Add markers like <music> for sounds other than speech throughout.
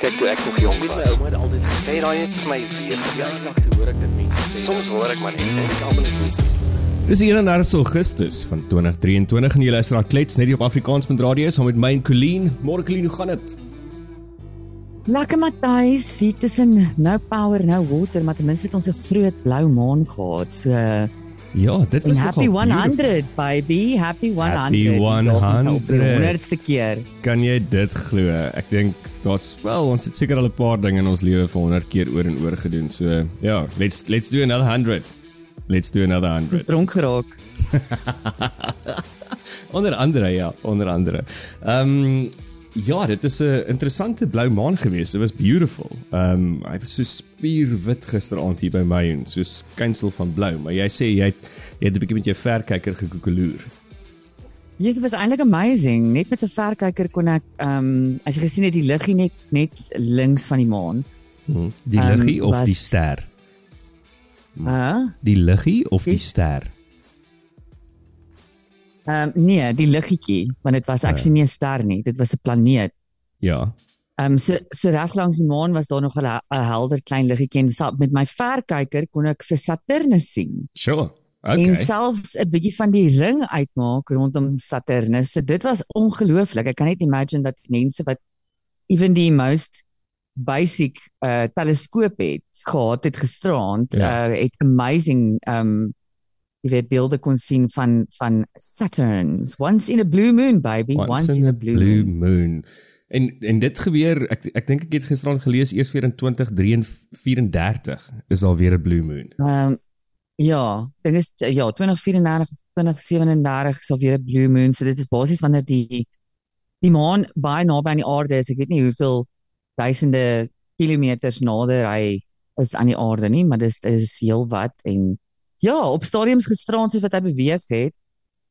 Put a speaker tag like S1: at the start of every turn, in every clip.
S1: Kyk toe ek nog jonk was. Ouma het altyd gesê daai het vir my weer toe hoor ek dit mense sê. Soms hoor ek maar net en ek almal net
S2: Dis 31 Augustus van 2023 en jy luister na Klets net hier op Afrikaans met radio saam met my en Colleen. Môre Colleen, hoe gaan dit?
S3: Lekker Matthys, hier tussen no power, no water, maar ten minste het ons 'n groot blou maan gehad. So
S2: Ja, dit was
S3: happy
S2: nogal
S3: 100
S2: beautiful.
S3: baby, happy 100.
S2: Happy
S3: Die dag is nou op die
S2: 100.
S3: 100ste keer.
S2: Kan jy dit glo? Ek dink daar's wel ons het seker al 'n paar dinge in ons lewe vir 100 keer oor en oor gedoen. So ja, let's let's do another 100. Let's do another
S3: Dis
S2: 100.
S3: dronk geraak. <laughs>
S2: Onder andere ja, onder andere. Ehm um, ja, dit is 'n interessante blou maan geweest. Dit was beautiful. Ehm um, hy was so spierwit gisteraand hier by my en so skynsel van blou, maar jy sê jy het jy het 'n bietjie met jou verkyker gekoekeloer.
S3: Yes, it was eintlik amazing. Net met 'n verkyker kon ek ehm um, as jy gesien het die liggie net net links van die maan.
S2: Hmm. Die liggie of
S3: was-
S2: die ster?
S3: Hæ?
S2: Die liggie of die
S3: Die-
S2: ster?
S3: Ehm um, nee, die liggietjie, want dit was actually nie 'n ster nie, dit was 'n planeet.
S2: Ja.
S3: Ehm um, so so reg langs die maan was daar nog 'n he- 'n helder klein liggetjie en sa- met my verkyker kon ek vir Saturnus sien.
S2: Sure.
S3: En
S2: Okay.
S3: selfs 'n bietjie van die ring uitmaak rondom Saturnus. So dit was ongelooflik. Ek kan net imagine dat mense wat even die most basic uh teleskoop het gehad het gisteraand,
S2: Ja.
S3: uh het amazing um jy weet beelde kon sien van van Saturn. Once in a blue moon baby, once, in, a blue,
S2: blue
S3: moon.
S2: moon. En en dit gebeur ek ek dink ek het gisterand gelees eers weer in 2034 is al weer 'n blue moon.
S3: Ehm ja, ding is ja, 2034 of 2037 sal weer 'n blue moon. So dit is basies wanneer die die maan baie naby aan die aarde is. Ek weet nie hoeveel duisende kilometers nader hy is aan die aarde nie, maar dis is heel wat en ja, op stadiums gisterand soos wat hy beweeg het.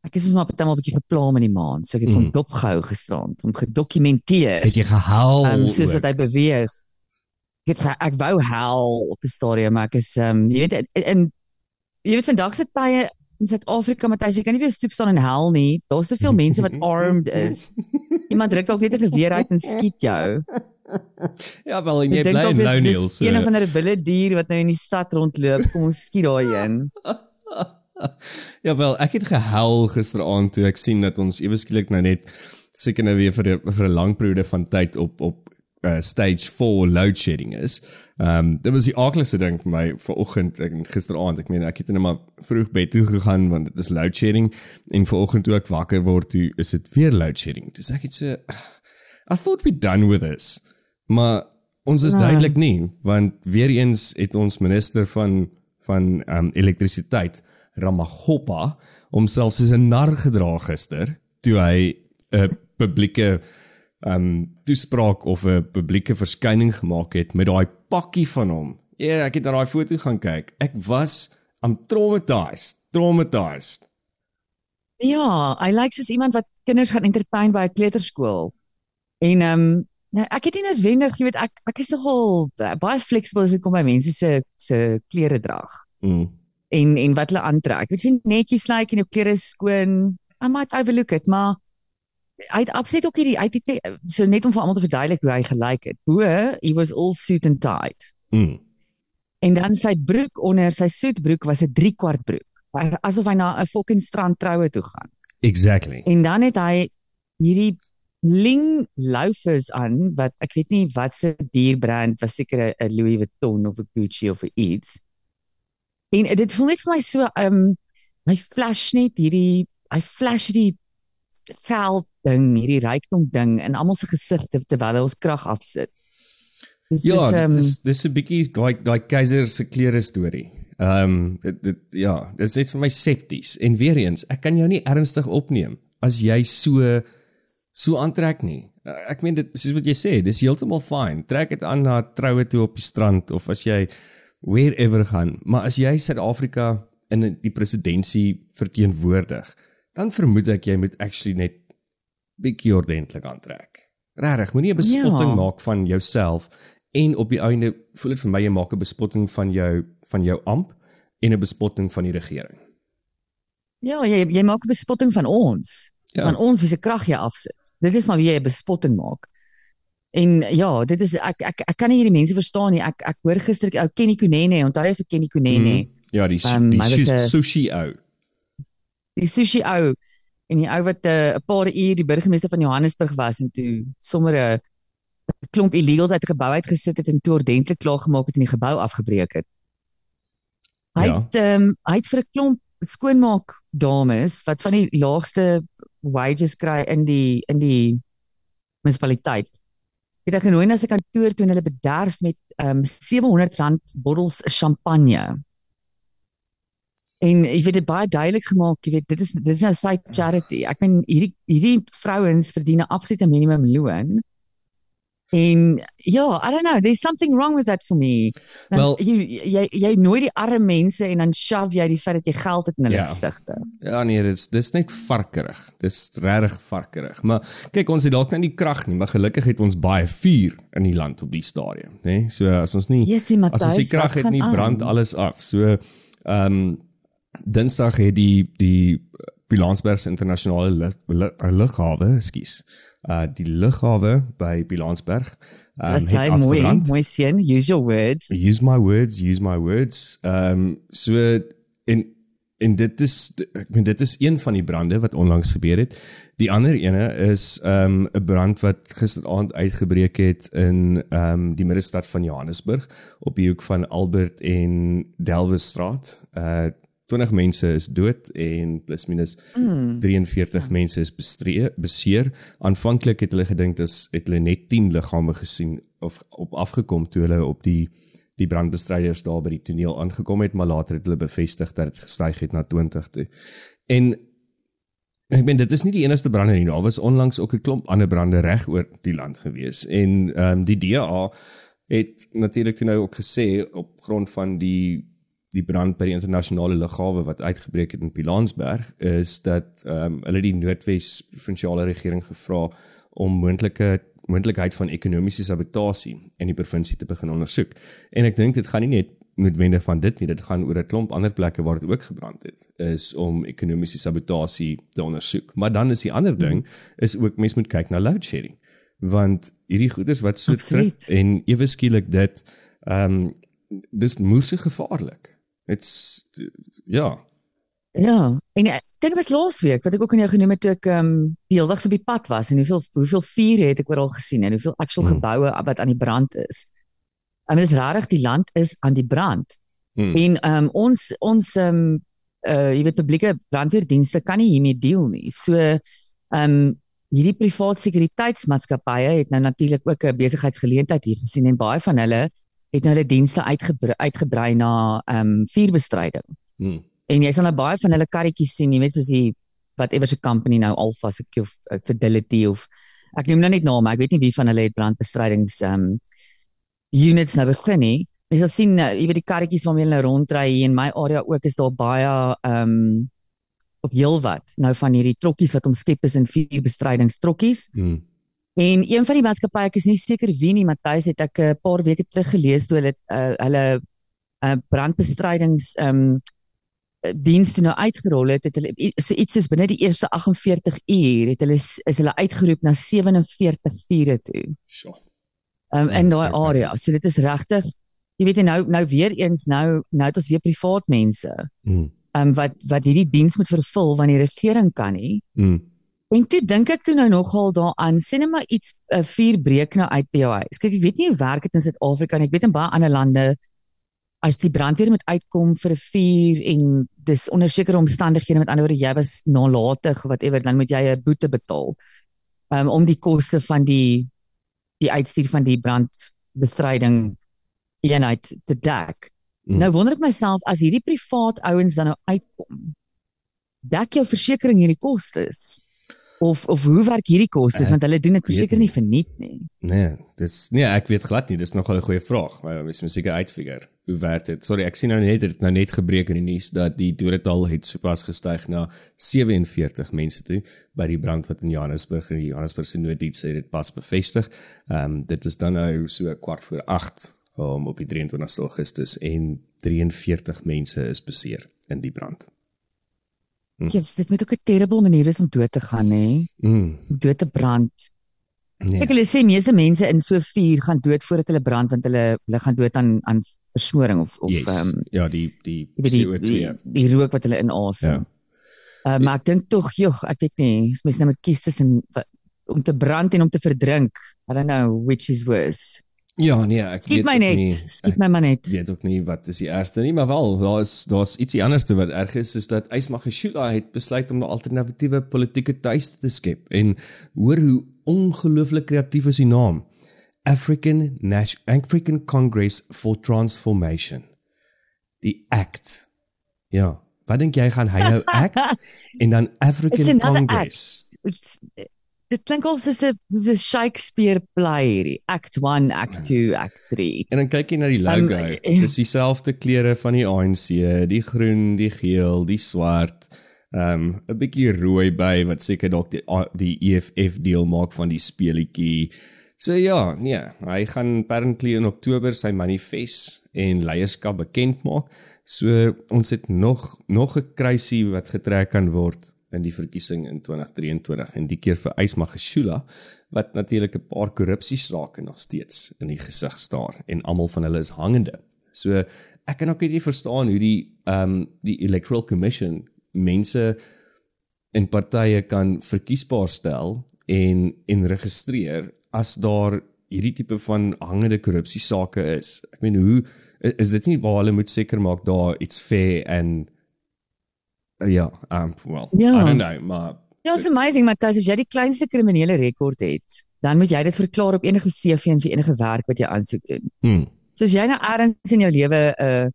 S3: Ek is soms maar partymal 'n bietjie gepla met die maan. So ek het hom
S2: Mm.
S3: dopgehou gisterand om gedokumenteer.
S2: Het jy gehuil?
S3: Ehm um, soos
S2: ook?
S3: wat hy beweeg. Ek het ek wou hel op 'n stadium, maar ek is ehm um, jy weet en jy weet vandag se tye in Suid-Afrika, Matthys, jy kan nie weer stoep staan en hel nie. Daar's te veel mense wat <laughs> armed is. Iemand druk dalk net 'n geweer uit en skiet jou.
S2: Ja, wel en jy bly in Louniel so.
S3: een of ander wilde dier wat nou in die stad rondloop. Kom ons skiet daai een. <laughs>
S2: ja wel, ek het gehuil gisteraand toe ek sien dat ons ewe skielik nou net seker nou weer vir vir 'n lang periode van tyd op op uh, stage 4 load shedding is. Ehm um, dit was die aardigste ding vir my vanoggend en gisteraand. Ek meen ek het net maar vroeg bed toe gegaan want dit is load shedding en vanoggend toe ek wakker word, toe is dit weer load shedding. Dis ek het so I thought we'd done with this. Maar ons is
S3: Ja.
S2: duidelik nie want weer eens het ons minister van van um, elektrisiteit Ramaghopa homself soos 'n nar gedra gister toe hy 'n publieke um, toespraak of 'n publieke verskyning gemaak het met daai pakkie van hom. Ja, ek het na daai foto gaan kyk. Ek was I'm traumatized, traumatized.
S3: Ja, hy lyk soos iemand wat kinders gaan entertain by 'n kleuterskool. En um, nou, ek het nie noodwendig, jy weet, ek ek is nogal baie flexible as dit kom by mense se se klere drag
S2: Mm.
S3: en en wat hulle aantrek. Dit sien netjies lyk like, en jou klere skoon. I might overlook it, maar hy het absoluut ook hierdie hy het nie so net om vir almal te verduidelik hoe hy gelyk het. Bo, he was all suit and tied.
S2: Mm.
S3: En dan sy broek onder sy soetbroek was 'n 3 kwart broek. Asof hy na 'n fucking strand troue toe gaan.
S2: Exactly.
S3: En dan het hy hierdie bling loafers aan wat ek weet nie wat se dierbrand was seker 'n- Louis Vuitton of 'n Gucci of iets. En dit voel net vir my so um hy flash net hierdie hy flash hierdie geld ding, hierdie rykdom ding in almal se gesigte terwyl hy ons krag afsit. Dis
S2: Ja,
S3: is, um,
S2: dis dis 'n bietjie daai daai keiser se klere storie. Ehm um, dit, dit ja, dit is net vir my septies en weer eens, ek kan jou nie ernstig opneem as jy so so aantrek nie. Ek meen dit soos wat jy sê, dis heeltemal fyn. Trek dit aan na troue toe op die strand of as jy wherever gaan, maar as jy Suid-Afrika in die presidentskap verteenwoordig, dan vermoed ek jy moet actually net bietjie ordentlik aantrek. Regtig, moenie 'n bespotting
S3: Ja.
S2: maak van jouself en op die einde voel dit vir my jy maak 'n bespotting van jou van jou amp en 'n bespotting van die regering.
S3: ja, jy jy maak 'n bespotting van ons.
S2: Ja.
S3: Van ons wie se krag jy afsit. Dit is maar wie jy bespotting maak. En ja, dit is ek ek ek kan nie hierdie mense verstaan nie. Ek ek hoor gister ou Kenny Kunene, onthou jy vir Kenny Kunene?
S2: Mhm. Ja, die
S3: Um,
S2: die su-
S3: 'n-
S2: sushi ou.
S3: Die sushi ou en die ou wat 'n uh, 'n paar uur die burgemeester van Johannesburg was en toe sommer 'n klomp illegals uit 'n gebou uitgesit het en toe ordentlik klaar gemaak het en die gebou afgebreek het. Hy
S2: Ja.
S3: het ehm um, hy het vir 'n klomp skoonmaak dames wat van die laagste wages kry in die in die munisipaliteit. Het hy genooi na sy kantoor toe en hulle bederf met ehm um, R700 bottels champagne. En jy weet dit baie duidelik gemaak, jy weet dit is dit is nou sy charity. Ek meen hierdie hierdie vrouens verdien 'n absolute minimum loon. En ja, I don't know, there's something wrong with that for me. Dan,
S2: Wel-
S3: jy jy jy nooi die arme mense en dan shove jy die feit dat jy geld het in hulle
S2: Ja.
S3: gesigte.
S2: Ja nee, dis dis net varkerig. Dis regtig varkerig. Maar kyk, ons het dalk net nie krag nie, maar gelukkig het ons baie vuur in die land op die stadium, né? Nee? So as ons nie
S3: Jessie Matthys,
S2: as ons die krag het nie,
S3: aan?
S2: brand alles af. So ehm um, Dinsdag het die die Bilansberg internasionale lug, lug, lughawe, ekskuus. Uh die lughawe by Bilansberg
S3: Dit
S2: um,
S3: sê
S2: het
S3: mooi,
S2: afgebrand.
S3: mooi seun, use your words.
S2: use my words use my words ehm um, so en en dit is ek meen dit is een van die brande wat onlangs gebeur het die ander ene is ehm um, 'n brand wat gisteraand uitgebreek het in ehm um, die middestad van Johannesburg op die hoek van Albert en Delwestraat uh 20 mense is dood en plus minus
S3: Mm.
S2: 43 mense is bestree, beseer. Aanvanklik het hulle gedink dis het hulle net 10 liggame gesien of op afgekom toe hulle op die die brandbestryders daar by die toneel aangekom het, maar later het hulle bevestig dat dit gestyg het na 20 toe. En ek meen dit is nie die enigste brande nie. Daar was onlangs ook 'n klomp ander brande reg oor die land gewees. En ehm um, die DA het natuurlik toe nou ook gesê op grond van die die brand by die internasionale lughawe wat uitgebreek het in Pilansberg is dat ehm um, hulle die Noordwes provinsiale regering gevra om moontlike moontlikheid van ekonomiese sabotasie in die provinsie te begin ondersoek. En ek dink dit gaan nie net noodwendig van dit nie, dit gaan oor 'n klomp ander plekke waar dit ook gebrand het, is om ekonomiese sabotasie te ondersoek. Maar dan is die ander ding is ook mens moet kyk na load shedding. Want hierdie goeders wat so trip en ewe skielik dit ehm um, dis moeë gevaarlik. Dit's ja.
S3: Ja, en ek dink dit was laasweek wat ek ook aan jou genoem het toe ek ehm um, heeldag op die pad was en hoeveel hoeveel vuur het ek oral gesien en hoeveel actual
S2: Hmm.
S3: geboue wat aan die brand is. I mean, dis regtig die land is aan die brand.
S2: Hmm.
S3: En ehm um, ons ons ehm um, uh jy weet publieke brandweerdienste kan nie hiermee deel nie. So ehm um, hierdie privaat sekuriteitsmaatskappye het nou natuurlik ook 'n besigheidsgeleentheid hier gesien en baie van hulle het nou hulle dienste uitgebrei, uitgebrei na ehm um, vuurbestryding.
S2: Hmm.
S3: En jy sal nou baie van hulle karretjies sien, jy weet soos die whatever se company nou Alpha se of uh, Fidelity of ek noem nou net name, ek weet nie wie van hulle het brandbestrydings um units nou begin nie. Jy sal sien uh, jy weet die karretjies waarmee hulle nou rondry hier in my area ook is daar baie um op heelwat nou van hierdie trokkies wat omskep is in vuurbestrydingstrokkies.
S2: Hmm.
S3: En een van die maatskappye, ek is nie seker wie nie, Matthys het ek 'n paar weke terug gelees toe hulle uh, hulle uh, brandbestrydings um diens toe nou uitgerol het, het hulle so iets soos binne die eerste 48 uur het hulle is hulle uitgeroep na 47 vure toe.
S2: Sjoe.
S3: Um
S2: Ja,
S3: in daai area. So dit is regtig jy weet nou nou weer eens nou nou het ons weer privaat mense
S2: Hmm.
S3: um wat wat hierdie diens moet vervul want die regering kan nie.
S2: Hmm.
S3: En toe dink ek toe nou nogal daaraan, sê net maar iets 'n uh, vuur breek nou uit by jou huis. Kyk, ek weet nie hoe werk dit in Suid-Afrika nie. Ek weet in baie ander lande as die brandweer moet uitkom vir 'n vuur en dis onder sekere omstandighede, met ander woorde jy was nalatig of whatever, dan moet jy 'n boete betaal. Um om die koste van die die uitstuur van die brandbestryding eenheid te dek.
S2: Mm.
S3: Nou wonder ek myself as hierdie privaat ouens dan nou uitkom, dek jou versekerings hierdie kostes? Of of hoe werk hierdie kostes
S2: Ek
S3: want hulle doen dit verseker
S2: nie.
S3: nie verniet nie.
S2: Nee, dis nee, ek weet glad nie, dis nogal 'n goeie vraag, maar mens moet seker uitfigure. Hoe werk dit? Sorry, ek sien nou net dit nou net gebreek in die nuus dat die dodetal het sopas gestyg na 47 mense toe by die brand wat in Johannesburg in die Johannesburgse nooddiens het dit pas bevestig. Ehm um, dit is dan nou so kwart voor 8 um, op die 23 Augustus en 43 mense is beseer in die brand.
S3: Ja, yes, dit moet ook 'n terrible manier wees om dood te gaan, nê?
S2: Mm.
S3: Dood te brand.
S2: Nee.
S3: Ek hulle sê meeste mense in so vuur gaan dood voordat hulle brand want hulle hulle gaan dood aan aan versmoring of of
S2: yes.
S3: um,
S2: ja, die die
S3: jy weet die,
S2: CO2.
S3: die die rook wat hulle inasem.
S2: Ja.
S3: Uh, maar ek dink tog, joh, ek weet nie, as mens nou moet kies tussen om te brand en om te verdrink. I don't know which is worse.
S2: Ja, nee, ek
S3: Skiet
S2: weet
S3: my net.
S2: nie.
S3: Skiet my maar net.
S2: Weet ook nie wat is die ergste nie, maar wel, daar's daar's ietsie anderste wat erg is, is dat Ysmagashula het besluit om 'n alternatiewe politieke tuiste te skep en hoor hoe ongelooflik kreatief is die naam. African National African Congress for Transformation. Die ACT. Ja, wat dink jy gaan hy nou <laughs> ACT en dan African Congress?
S3: act. It's, dit klink al soos 'n soos 'n Shakespeare play hierdie. Act 1, Act 2, Act 3.
S2: En dan kyk jy na die logo.
S3: Um,
S2: Um,
S3: eh,
S2: Dis dieselfde kleure van die ANC, die groen, die geel, die swart. Um 'n bietjie rooi by wat seker dalk die die EFF deel maak van die speletjie. So ja, nee, hy gaan apparently in Oktober sy manifest en leierskap bekend maak. So ons het nog nog 'n kruisie wat getrek kan word in die verkiesing in 2023 en die keer vir Ysmagashula wat natuurlik 'n paar korrupsiesake nog steeds in die gesig staar en almal van hulle is hangende. So ek kan ook nie verstaan hoe die ehm um, die Electoral Commission mense in partye kan verkiesbaar stel en en registreer as daar hierdie tipe van hangende korrupsiesake is. Ek meen hoe is dit nie waar hulle moet seker maak daar iets fair en ja, um well,
S3: Ja.
S2: I don't know, maar
S3: Ja, it's amazing, Matthys, as jy die kleinste kriminele rekord het, dan moet jy dit verklaar op enige CV en vir enige werk wat jy aansoek doen.
S2: hmm,
S3: So as jy nou ergens in jou lewe 'n uh,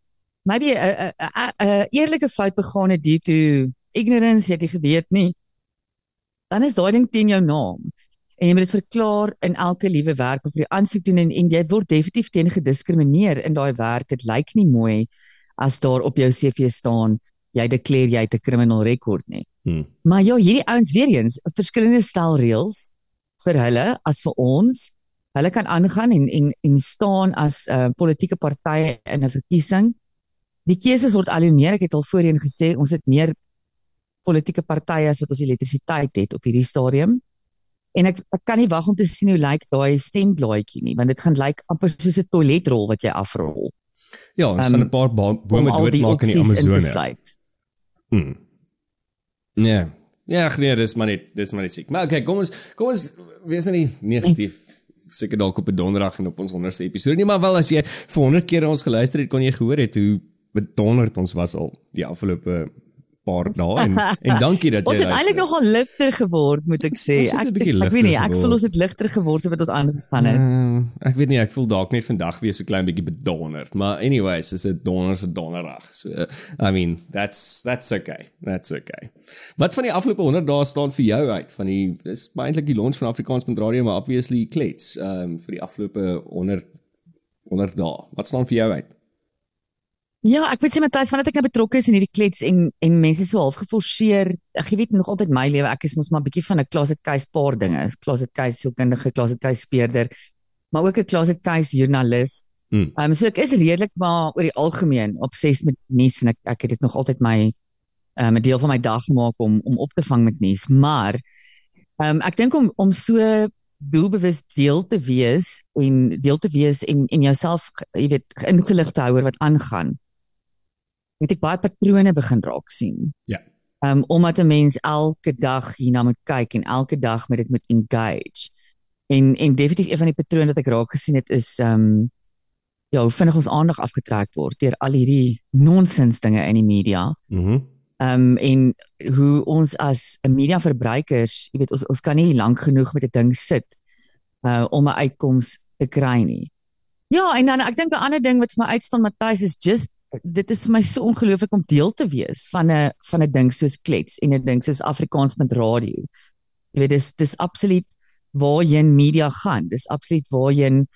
S3: maybe 'n 'n eerlike fout begaan het due to ignorance, jy het nie geweet nie, dan is daai ding teen jou naam. En jy moet dit verklaar in elke liewe werk of jy aansoek doen en, en jy word definitief teen gediskrimineer in daai werk. Dit lyk nie mooi as daar op jou CV staan jy declare jy het 'n criminal record nie.
S2: hmm.
S3: Maar ja, hierdie ouens weer eens, verskillende stel reëls vir hulle as vir ons. Hulle kan aangaan en en en staan as 'n uh, politieke party in 'n verkiesing. Die keuses word al hoe meer, ek het al voorheen gesê, ons het meer politieke partye as wat ons elektrisiteit het op hierdie stadium. En ek ek kan nie wag om te sien hoe lyk daai stemblaadjie nie, want dit gaan lyk amper soos 'n toiletrol wat jy afrol.
S2: Ja, ons
S3: Um,
S2: gaan 'n paar bome doodmaak in die Amazone.
S3: Sluit.
S2: Hmm. Ja. Ag nee, dis maar net dis maar net siek. Maar okay, kom ons kom ons wees nou nie negatief seker dalk op 'n donderdag en op ons 100ste episode nie, maar wel as jy vir 100 keer ons geluister het, kon jy gehoor het hoe bedonderd ons was al die afgelope paar dae en en dankie dat <laughs> jy
S3: Ons het eintlik nogal ligter geword, moet ek sê. Ek ek, ek weet nie, ek voel ons het ligter geword wat ons anders van het.
S2: Uh, ek weet nie, ek voel dalk net vandag weer so klein bietjie bedonderd, maar anyways, is dit donderse donderdag. So uh, I mean, that's that's okay. That's okay. Wat van die afgelope 100 dae staan vir jou uit van die dis eintlik die launch van Afrikaans.radio maar obviously klets um vir die afgelope 100 100 dae. Wat staan vir jou uit?
S3: Ja, ek weet sê Matthys, vandat ek nou betrokke is in hierdie klets en en mense so half geforseer, ek jy weet nog altyd my lewe, ek is mos maar 'n bietjie van 'n closet case paar dinge, closet case sielkundige, closet case speurder, maar ook 'n closet case joernalis.
S2: Hmm.
S3: Ehm um, so ek is redelik maar oor die algemeen obsessed met nuus en ek ek het dit nog altyd my ehm um, 'n deel van my dag gemaak om om op te vang met nuus, maar ehm um, ek dink om om so doelbewus deel te wees en deel te wees en en jouself jy weet ingelig te hou oor wat aangaan het ek baie patrone begin raak sien.
S2: Ja.
S3: Ehm um, omdat 'n mens elke dag hierna moet kyk en elke dag met dit moet engage. En en definitief een van die patrone wat ek raak gesien het is ehm um, ja, hoe vinnig ons aandag afgetrek word deur al hierdie nonsens dinge in die media.
S2: Mhm. Mm
S3: Ehm um, en hoe ons as 'n media verbruikers, jy weet ons ons kan nie lank genoeg met 'n ding sit uh om 'n uitkoms te kry nie. Ja, en dan ek dink 'n ander ding wat vir my uitstaan Matthys is just dit is vir my so ongelooflik om deel te wees van 'n van 'n ding soos klets en 'n ding soos Afrikaans met radio. Jy weet dis dis absoluut waarheen media gaan. Dis absoluut waarheen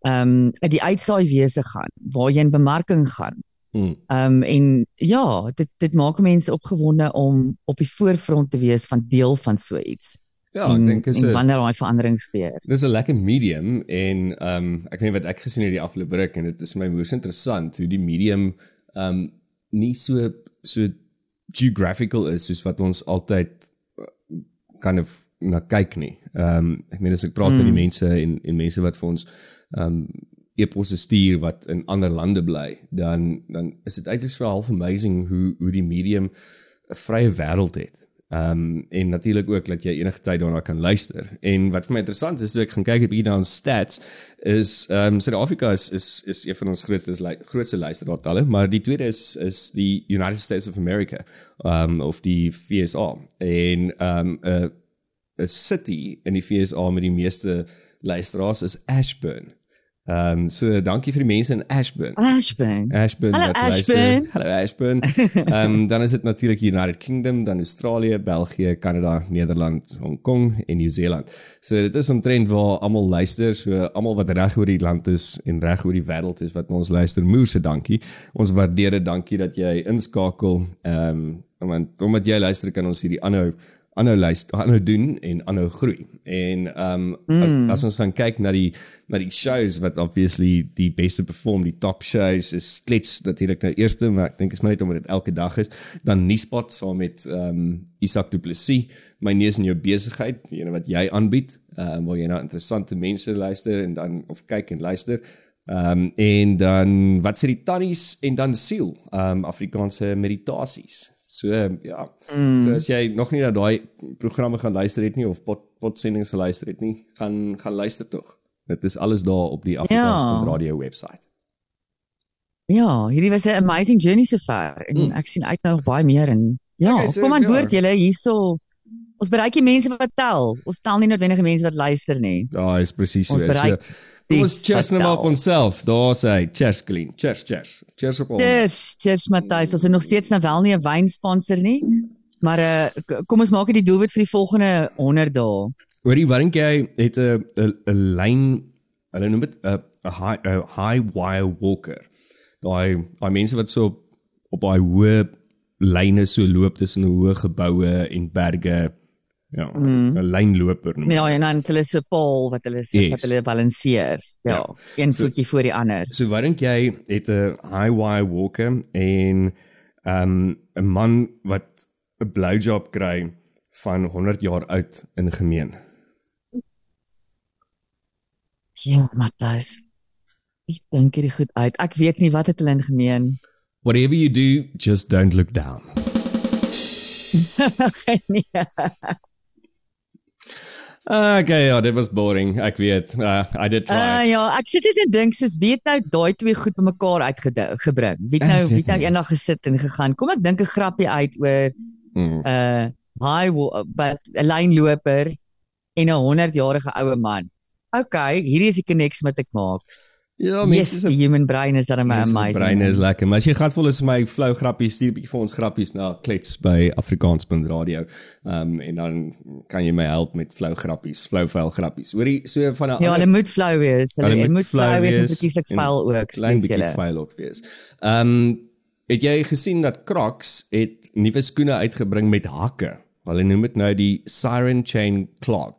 S3: ehm um, die uitsaai wese gaan, waarheen bemarking gaan.
S2: Mm.
S3: Ehm um, en ja, dit dit maak mense opgewonde om op die voorfront te wees van deel van so iets.
S2: Ja, ek dink is
S3: en
S2: 'n
S3: wanneer daai verandering gebeur.
S2: Dis 'n lekker medium en ehm um, ek weet wat ek gesien het die afgelope ruk en dit is my moes interessant hoe die medium ehm um, nie so so geographical is soos wat ons altyd uh, kind of na kyk nie. Ehm um, ek meen as ek praat mm. met die mense en en mense wat vir ons ehm um, e-posse stuur wat in ander lande bly, dan dan is dit eintlik so half amazing hoe hoe die medium 'n vrye wêreld het. Ehm um, en natuurlik ook dat jy enige tyd daarna kan luister. En wat vir my interessant is, toe ek gaan kyk op hierdie stats is ehm um, Suid-Afrika is is is een van ons grootste like, grootste luisteraartalle, maar die tweede is is die United States of America ehm um, of die FSA. En ehm um, 'n 'n city in die FSA met die meeste luisteraars is Ashburn. Ehm um, so dankie vir die mense in Ashburn.
S3: Ashburn.
S2: Ashburn.
S3: Hallo Ashburn.
S2: Hallo Ashburn. Ehm um, <laughs> dan is dit natuurlik United Kingdom, dan Australië, België, Kanada, Nederland, Hong Kong en Nieu-Seeland. So dit is omtrent waar almal luister, so almal wat reg oor die land is en reg oor die wêreld is wat ons luister. Moerse dankie. Ons waardeer dit. Dankie dat jy inskakel. Ehm um, want omdat jy luister kan ons hierdie aanhou aanhou luister, aanhou doen en aanhou groei. En ehm um, mm. as ons gaan kyk na die na die shows wat obviously die beste perform, die top shows is klets natuurlik nou eerste, maar ek dink is maar net omdat dit elke dag is, dan Nuuspot saam met ehm um, Isak Du Plessis, my neus in jou besigheid, die ene wat jy aanbied, ehm um, waar jy na interessante mense luister en dan of kyk en luister. Ehm um, en dan wat sê die tannies en dan siel, ehm um, Afrikaanse meditasies. So ja. Mm. So as jy nog nie na daai programme gaan luister het nie of pot pot sendings geluister het nie, gaan gaan luister tog. Dit is alles daar op die Afrikaans ja. radio webwerf.
S3: Ja, hierdie was 'n amazing journey so far en mm. ek sien uit nou nog baie meer en ja, okay, so, kom aan ja. boord julle hierso. Ons bereik die mense wat tel. Ons tel nie noodwendig mense wat luister nie.
S2: Ja, is presies so. Ons bereik so, Kom ons cheers nou op onsself. Daar sê hy, cheers clean. Cheers, cheers. Cheers op ons.
S3: Cheers, cheers Matthys. Ons is nog steeds nou wel nie 'n wynsponsor nie. Maar uh kom ons maak dit die doelwit vir die volgende 100 dae.
S2: Hoorie, wat dink jy het 'n 'n 'n lyn hulle noem dit 'n 'n high a high wire walker. Daai daai mense wat so op op daai hoë lyne so loop tussen hoë geboue en berge. Ja, 'n mm. lynloper
S3: noem. Ja, en dan hulle so paal wat hulle sê yes. wat hulle balanseer. Ja, ja. een so, voetjie voor die ander.
S2: So wat dink jy het 'n high wire walker en 'n um, man wat 'n blowjob kry van 100 jaar oud in gemeen?
S3: Ja, Matthys. Ek dink dit goed uit. Ek weet nie wat het hulle in gemeen.
S2: Whatever you do, just don't look down. <laughs>
S3: nee.
S2: Ah, okay, ja, dit was boring. Ek weet. Uh, I did try.
S3: Uh, ja, ek sit net en dink soos weet nou daai twee goed bymekaar uitgebring. Wie nou <laughs> wie nou eendag gesit en gegaan. Kom ek dink 'n grappie uit oor mm. uh high but 'n lynloper en 'n 100 jarige oue man. Okay, hierdie is die connects wat ek maak. Ja, mens yes, is 'n human brain is dat 'n amazing.
S2: Brain is lekker. Maar as jy gatvol is vir my flou grappies, stuur 'n bietjie vir ons grappies na klets by afrikaans.radio. Ehm um, en dan kan jy my help met flou grappies, flou vuil grappies. Hoorie, so van 'n
S3: Ja, hulle moet flou wees. Hulle, hulle moet flou wees en presieslik vuil ook.
S2: Klein bietjie vuil ook wees. Ehm um, het jy gesien dat Crocs het nuwe skoene uitgebring met hakke? Hulle noem dit nou die Siren Chain Clog.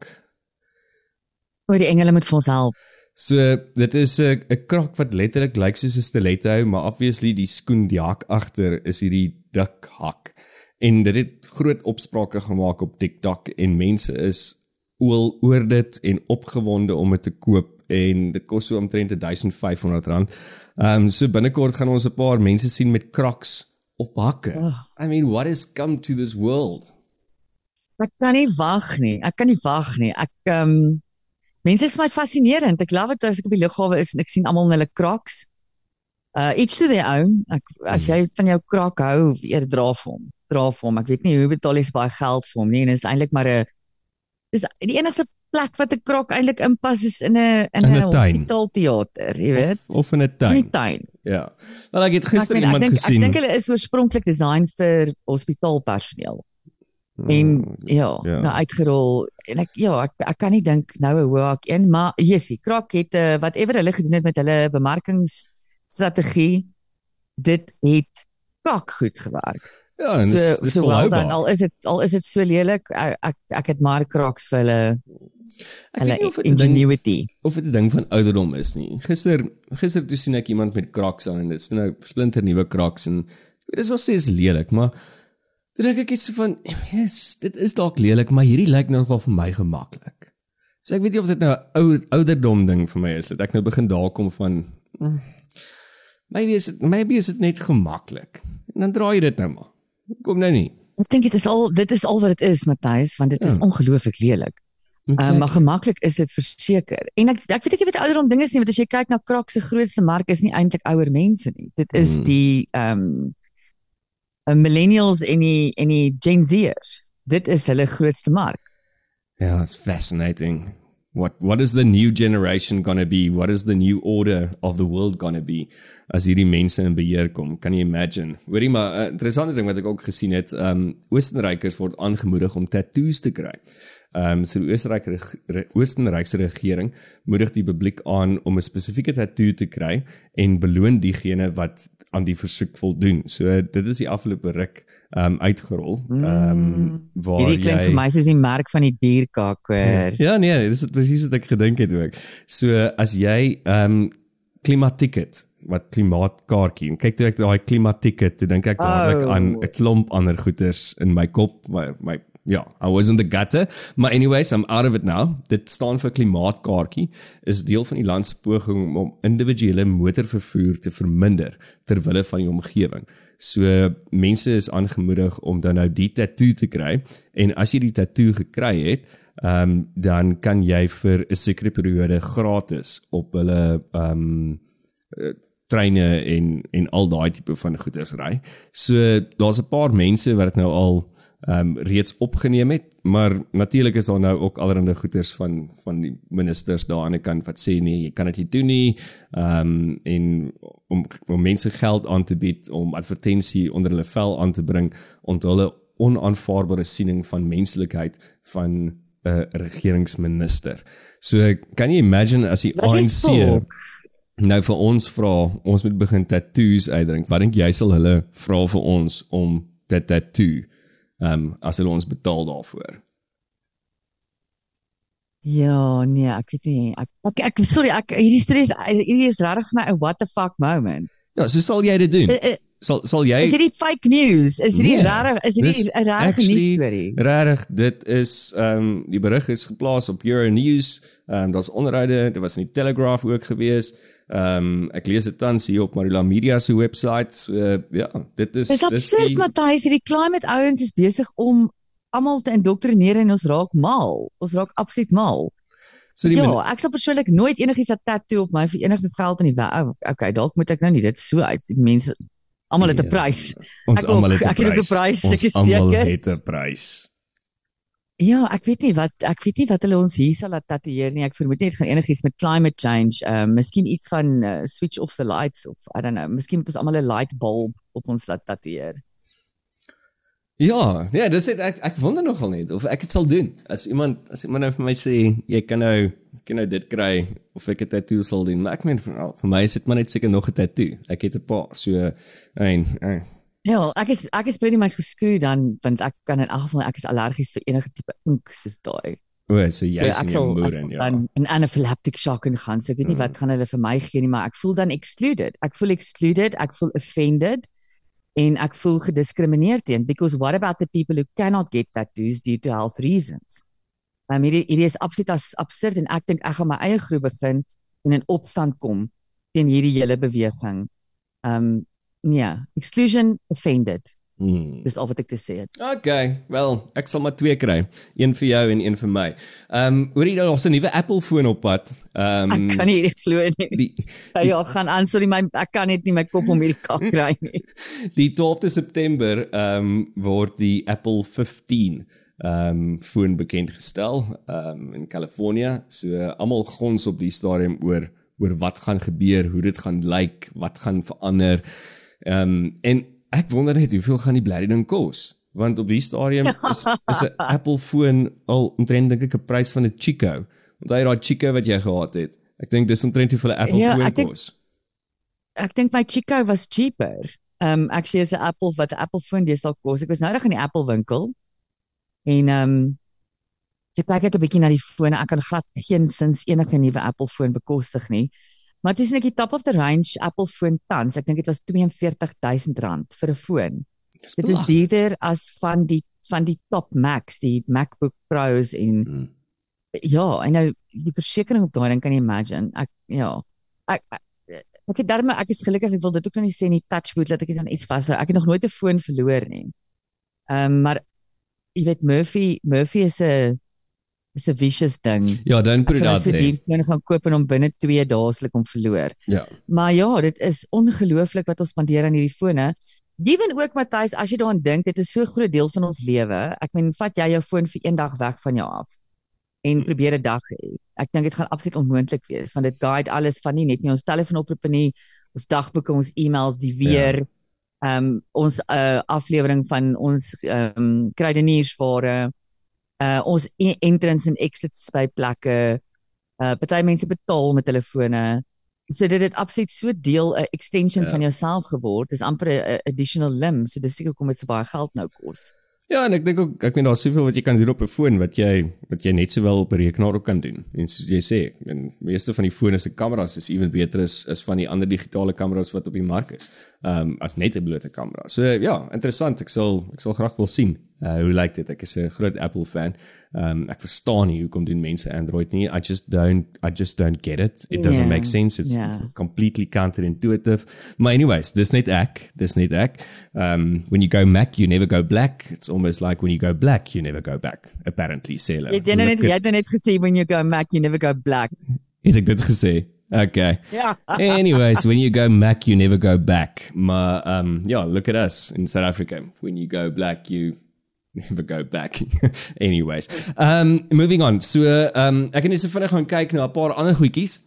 S3: Oor die engele moet vir ons help.
S2: So dit is 'n 'n krok wat letterlik lyk soos 'n stiletto, maar obviously die skoen die hak agter is hierdie dik hak. En dit het groot opsprake gemaak op TikTok en mense is oor oor dit en opgewonde om dit te koop en dit kos so omtrent 1500 rand. Ehm um, so binnekort gaan ons 'n paar mense sien met crocs op hakke. Oh. I mean, what has come to this world?
S3: Ek kan nie wag nie. Ek kan nie wag nie. Ek ehm um, Mense is my fascinerend. Ek love dit as ek op die lughawe is en ek sien almal in hulle Crocs. Uh each to their own. Ek as jy van jou Croc hou, eer dra vir hom. Dra vir hom. Ek weet nie hoe betaal jy se baie geld vir hom nie en dit is eintlik maar 'n dis die enigste plek wat 'n Croc eintlik inpas is in 'n in 'n hospitaalteater, jy weet.
S2: Of, of in 'n tuin.
S3: In 'n tuin.
S2: Ja. Wel ek het gister ek iemand
S3: ek denk,
S2: gesien.
S3: Ek dink hulle is oorspronklik design vir hospitaalpersoneel. En mm, ja, ja. nou uitgerol en ek ja, ek ek kan nie dink nou hoe ek een, maar Jessie, Krak het uh, whatever hulle gedoen het met hulle bemarkingsstrategie, dit het kak goed gewerk.
S2: Ja, en so, dis dis so volhoubaar.
S3: Dan, al is dit al is dit so lelik, ek ek, ek het maar Kraks vir hulle hulle ingenuity.
S2: Of dit 'n ding van ouderdom is nie. Gister gister toe sien ek iemand met Kraks aan en dit is nou splinter nuwe Kraks en dit is of sê is lelik, maar Toe dink ek iets van, yes, dit is dalk lelik, maar hierdie lyk nou nogal vir my gemaklik. So ek weet nie of dit nou 'n ou ouderdom ding vir my is dat ek nou begin daar kom van mm, maybe is it maybe is dit net gemaklik. En dan draai jy dit nou maar. Kom nou nie.
S3: Ek dink dit is al dit is al wat dit is, Matthys, want dit is
S2: Ja.
S3: ongelooflik lelik. Um, maar gemaklik is dit verseker. En ek ek weet ek weet ouderdom ding is nie, want as jy kyk na Krak se grootste mark is nie eintlik ouer mense nie. Dit is
S2: Hmm.
S3: die ehm um, millennials en die en die Gen Z'ers. Dit is hulle grootste mark.
S2: Yeah, it's fascinating. What what is the new generation going to be? What is the new order of the world going to be as hierdie mense in beheer kom? Kan jy imagine? Hoorie maar 'n uh, interessante ding wat ek ook gesien het, um Oostenrykers word aangemoedig om tattoos te kry. Um so die Oostenryk re, Oostenrykse regering moedig die publiek aan om 'n spesifieke tattoo te kry en beloon diegene wat aan die versoek voldoen. So dit is die afgelope ruk um uitgerol. Um waar
S3: Hierdie klink
S2: jy
S3: vir my soos die merk van die bierkaak hoor.
S2: Ja nee, dis presies wat ek gedink het ook. So as jy ehm um, klimaatticket wat klimaatkaartjie. En kyk toe ek daai klimaatticket, toe dink ek dadelik
S3: Oh.
S2: aan 'n klomp ander goeters in my kop, my my ja, I was in the gutter. Maar anyways, I'm out of it now. Dit staan vir klimaatkaartjie is deel van die land se poging om individuele motorvervoer te verminder ter wille van die omgewing. So mense is aangemoedig om dan nou die tattoo te kry en as jy die tattoo gekry het, ehm um, dan kan jy vir 'n sekere periode gratis op hulle ehm um, treine en en al daai tipe van goederes ry. So daar's 'n paar mense wat dit nou al ehm um, reeds opgeneem het, maar natuurlik is daar nou ook allerlei goederes van van die ministers daar aan die kant wat sê nee, jy kan dit nie doen nie. Ehm um, en om om mense geld aan te bied om advertensie onder hulle vel aan te bring om hulle onaanvaarbare siening van menslikheid van 'n uh, regeringsminister. So kan jy imagine as die ANC nou vir ons vra, ons moet begin tattoos uitdrink. Wat dink jy sal hulle vra vir ons om te tattoo? Ehm um, as hulle ons betaal daarvoor.
S3: Ja, nee, ek weet nie. Ek ek, ek sorry, ek hierdie stres hierdie is regtig vir my 'n what the fuck moment.
S2: Ja, so sal jy dit doen.
S3: I- I-
S2: Sal sal jy
S3: Is hierdie fake news? Is hierdie
S2: Nee,
S3: regtig is hierdie 'n regte
S2: actually
S3: nuusstorie?
S2: Regtig, dit is ehm um, die berig is geplaas op Euronews. Ehm um, daar's onderhoude, dit was in die Telegraph ook gewees. Ehm um, ek lees dit tans hier op Marula Media se webwerf. So uh, ja, dit is
S3: Dis absurd, Matthys, hierdie climate ouens is besig om almal te indoktrineer en ons raak mal. Ons raak absoluut mal.
S2: so die
S3: Ja,
S2: men-
S3: ek sal persoonlik nooit enigiets 'n tattoo op my vir enige geld in die wêreld. Okay, dalk moet ek nou nie dit so uit. Die mense almal het 'n
S2: Ja.
S3: prys.
S2: ons
S3: ek
S2: almal het 'n
S3: ek het ook 'n prys, ek
S2: Ons
S3: is
S2: almal
S3: seker.
S2: het 'n prys.
S3: Ja, ek weet nie wat ek weet nie wat hulle ons hier sal laat tatoeëer nie. Ek vermoed nie dit gaan enigiets met climate change, ehm uh, miskien iets van uh, switch off the lights of I don't know, miskien moet ons almal 'n light bulb op ons laat tatoeëer.
S2: Ja, ja, dis dit ek ek wonder nogal net of ek dit sal doen. As iemand as iemand nou vir my sê jy kan nou kan nou dit kry of ek 'n tattoo sal doen. Maar ek meen vir, vir my is dit maar net seker nog 'n tattoo. Ek het 'n paar. So en eh,
S3: Ja, ek is ek is pretty much geskreeu dan want ek kan in elk geval ek is allergies vir enige tipe ink soos daai.
S2: o, so jy
S3: So
S2: is in moeder
S3: sal
S2: ja.
S3: dan 'n anaphylactic shock in gaan. So ek weet nie
S2: Mm.
S3: wat gaan hulle vir my gee nie, maar ek voel dan excluded. Ek voel excluded, ek voel offended en ek voel gediskrimineer teen because what about the people who cannot get tattoos due to health reasons? Um, hierdie hierdie is absoluut as absurd en ek dink ek gaan my eie groep begin en in opstand kom teen hierdie hele beweging. Um nee, exclusion offended.
S2: Hmm.
S3: Dis al wat ek te sê het.
S2: Okay, wel, ek sal maar twee kry. Een vir jou en een vir my. Ehm, um, hoor jy nou daar's 'n nuwe Apple foon op pad. Ehm
S3: Ek
S2: um,
S3: kan nie dit glo nie.
S2: die
S3: Ja, ja, gaan aan, sorry my ek kan net nie my kop om hierdie kak kry nie. <laughs>
S2: Die 12de September ehm um, word die Apple 15 ehm um, foon bekend gestel ehm um, in Kalifornië. So uh, almal gons op die stadium oor oor wat gaan gebeur, hoe dit gaan lyk, wat gaan verander. Ehm um, en ek wonder net hoeveel gaan die blerrie ding kos? Want op die stadium is is 'n <laughs> Apple foon al omtrent dink ek 'n prys van 'n Chico. Onthou jy daai Chico wat jy gehad het? Ek dink dis omtrent hoeveel 'n Apple
S3: Ja,
S2: foon
S3: ek dink-
S2: kos.
S3: Ek dink my Chico was cheaper. Um actually is 'n Apple wat 'n Apple foon deesdae kos. Ek was nou nog in die Apple winkel. En um jy kyk ek 'n bietjie na die fone. Ek kan glad geen sins enige nuwe Apple foon bekostig nie. Maar dit is net die top of the range Apple foon tans. Ek dink dit was R42000 vir 'n foon.
S2: Dis
S3: Dit is duurder as van die van die top Macs, die MacBook Pros en
S2: Hmm.
S3: ja, en nou die versekerings op daai ding kan jy imagine. Ek ja. Ek ek, ek het daarmee ek is gelukkig ek wil dit ook nou nie sê in die touchwood dat ek dit aan iets vashou. Ek het nog nooit 'n foon verloor nie. Ehm um, maar jy weet Murphy Murphy is 'n is 'n vicious ding.
S2: Ja, dan
S3: Ek
S2: put it out there.
S3: duur foon gaan koop en hom binne 2 dae sal ek hom verloor.
S2: Ja.
S3: Maar ja, dit is ongelooflik wat ons spandeer aan hierdie fone. Ewen ook Matthys, as jy daaraan dink, dit is so 'n groot deel van ons lewe. Ek meen, vat jy jou foon vir een dag weg van jou af en probeer 'n dag hê. Ek dink dit gaan absoluut onmoontlik wees want dit guide alles van nie net nie ons telefoonoproepe nie, ons dagboeke, ons e-mails, die weer, ehm um, ons uh, aflewering van ons ehm um, kruideniersware, uh ons entrance en exits by plekke. Uh party mense betaal met hulle fone. So dit het absoluut so deel 'n extension
S2: Ja.
S3: van jouself geword. Dis amper 'n additional limb. So dis seker hoekom dit so baie geld nou kos.
S2: Ja, en ek dink ook ek meen daar's soveel wat jy kan doen op 'n foon wat jy wat jy net sowel op 'n rekenaar ook kan doen. En soos jy sê, en meeste van die fone se kameras is ewen beter as is van die ander digitale kameras wat op die mark is. Ehm um, as net 'n blote kamera. So ja, interessant. Ek sal ek sal graag wil sien uh, hoe lyk dit. Ek is 'n groot Apple fan. Um, ek verstaan nie hoekom doen mense Android nie. I just don't I just don't get it. It doesn't
S3: Ja,
S2: make sense. It's
S3: ja.
S2: completely counterintuitive. Maar anyways, dis net ek, dis net ek. Um when you go Mac, you never go black. It's almost like when you go black, you never go back. Apparently, sê hulle.
S3: Jy het net jy het net gesê when you go Mac you never go black.
S2: Het ek dit gesê? Okay.
S3: Ja.
S2: Anyways, when you go Mac, you never go back. Maar um yeah, look at us in South Africa. When you go black, you never go back. <laughs> Anyways, um moving on. So um ek het net so vinnig gaan kyk na 'n paar ander goedjies.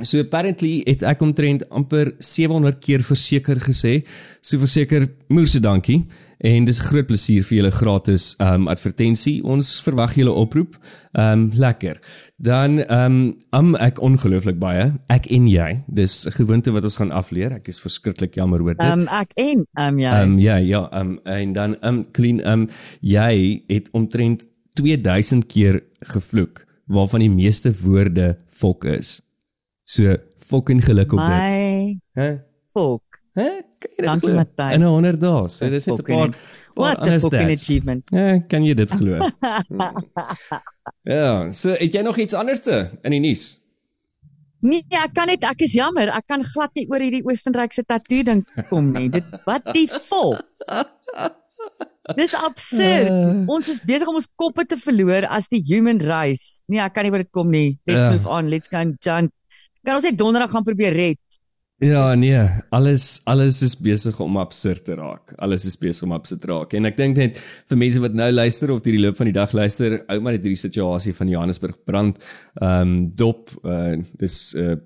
S2: So apparently het ek omtrent amper 700 keer verseker gesê. So verseker moerse dankie. En dis 'n groot plesier vir julle gratis um advertensie. Ons verwag julle oproep. Um lekker. Dan um am ek ongelooflik baie. Ek en jy. Dis 'n gewoonte wat ons gaan afleer. Ek is verskriklik jammer oor dit.
S3: Ehm um, ek en ehm um, ja.
S2: Ehm um, ja, ja, ehm um, en dan ehm um, clean ehm um, jy het omtrent 2000 keer gevloek waarvan die meeste woorde fok is. So fucking geluk op dit. Hè?
S3: fok.
S2: Hè? Kan jy dit
S3: Dankie,
S2: glo?
S3: Matthys.
S2: In 'n 100 dae. So dis net 'n
S3: Fucking
S2: paar.
S3: What a fucking achievement.
S2: Ja, kan jy dit glo? <laughs> ja, so het jy nog iets anderste in die nuus?
S3: Nee, ek kan net ek is jammer, ek kan glad nie oor hierdie Oostenrykse tattoo ding kom nie. Dit wat die vol. Dis absurd.
S2: Uh.
S3: Ons is besig om ons koppe te verloor as die human race. Nee, ek kan nie oor dit kom nie. Let's
S2: Ja.
S3: move on. Let's go and jump. Kan ons net donderdag gaan probeer red?
S2: Ja, nee, alles alles is besig om absurd te raak. Alles is besig om absurd te raak. En ek dink net vir mense wat nou luister of hierdie loop van die dag luister, ou maar net hierdie situasie van Johannesburg brand, ehm um, dop, uh, dis uh,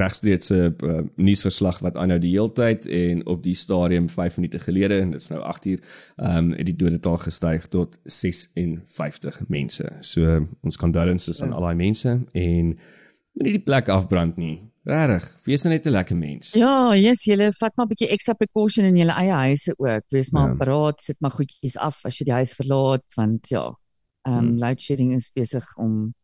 S2: regstreeks 'n uh, nuusverslag wat aanhou die heeltyd en op die stadium 5 minute gelede en dit's nou 8 uur, ehm um, het die dodetal gestyg tot 56 mense. So ons condolences aan al daai mense en moenie die plek afbrand nie. Regtig, wees nou net 'n lekker mens.
S3: Ja, yes, julle vat maar 'n bietjie ekstra precaution in julle eie huise ook. Wees maar
S2: ja.
S3: paraat, sit maar goedjies af as jy die huis verlaat want ja, ehm um,
S2: Hmm.
S3: load shedding is besig om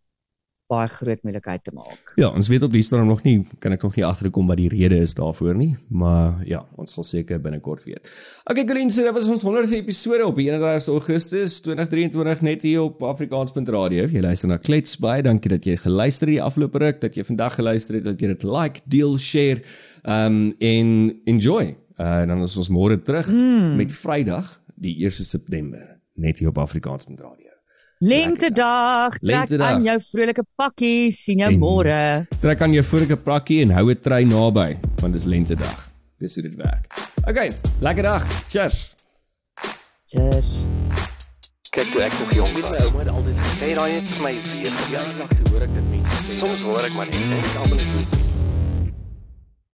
S3: baie groot moeilikheid te maak.
S2: Ja, ons weet op die stadium nog nie, kan ek nog nie agterkom wat die rede is daarvoor nie, maar ja, ons sal seker binnekort weet. Okay, Colleen, so dit was ons 100ste episode op die 31 Augustus 2023 net hier op Afrikaans.radio. Jy luister na Klets baie. Dankie dat jy geluister het die afgelope ruk, dat jy vandag geluister het, dat jy dit like, deel, share, um en enjoy. Uh, en dan is ons môre terug mm. met Vrydag, die 1 September, net hier op Afrikaans.radio.
S3: Lentedag, trek
S2: Lentedag.
S3: aan jou vrolike pakkie, sien jou môre.
S2: Trek aan jou vorige prakkie en hou 'n trei naby, want dis lentedag. Dis hoe dit werk. Okay, lekker dag. Cheers.
S3: Cheers.
S1: Kyk toe ek nog jong was. My ouma het altyd gesê daai het vir my weer verjaardag toe hoor ek dit mense sê. Soms hoor ek maar net en ek almal net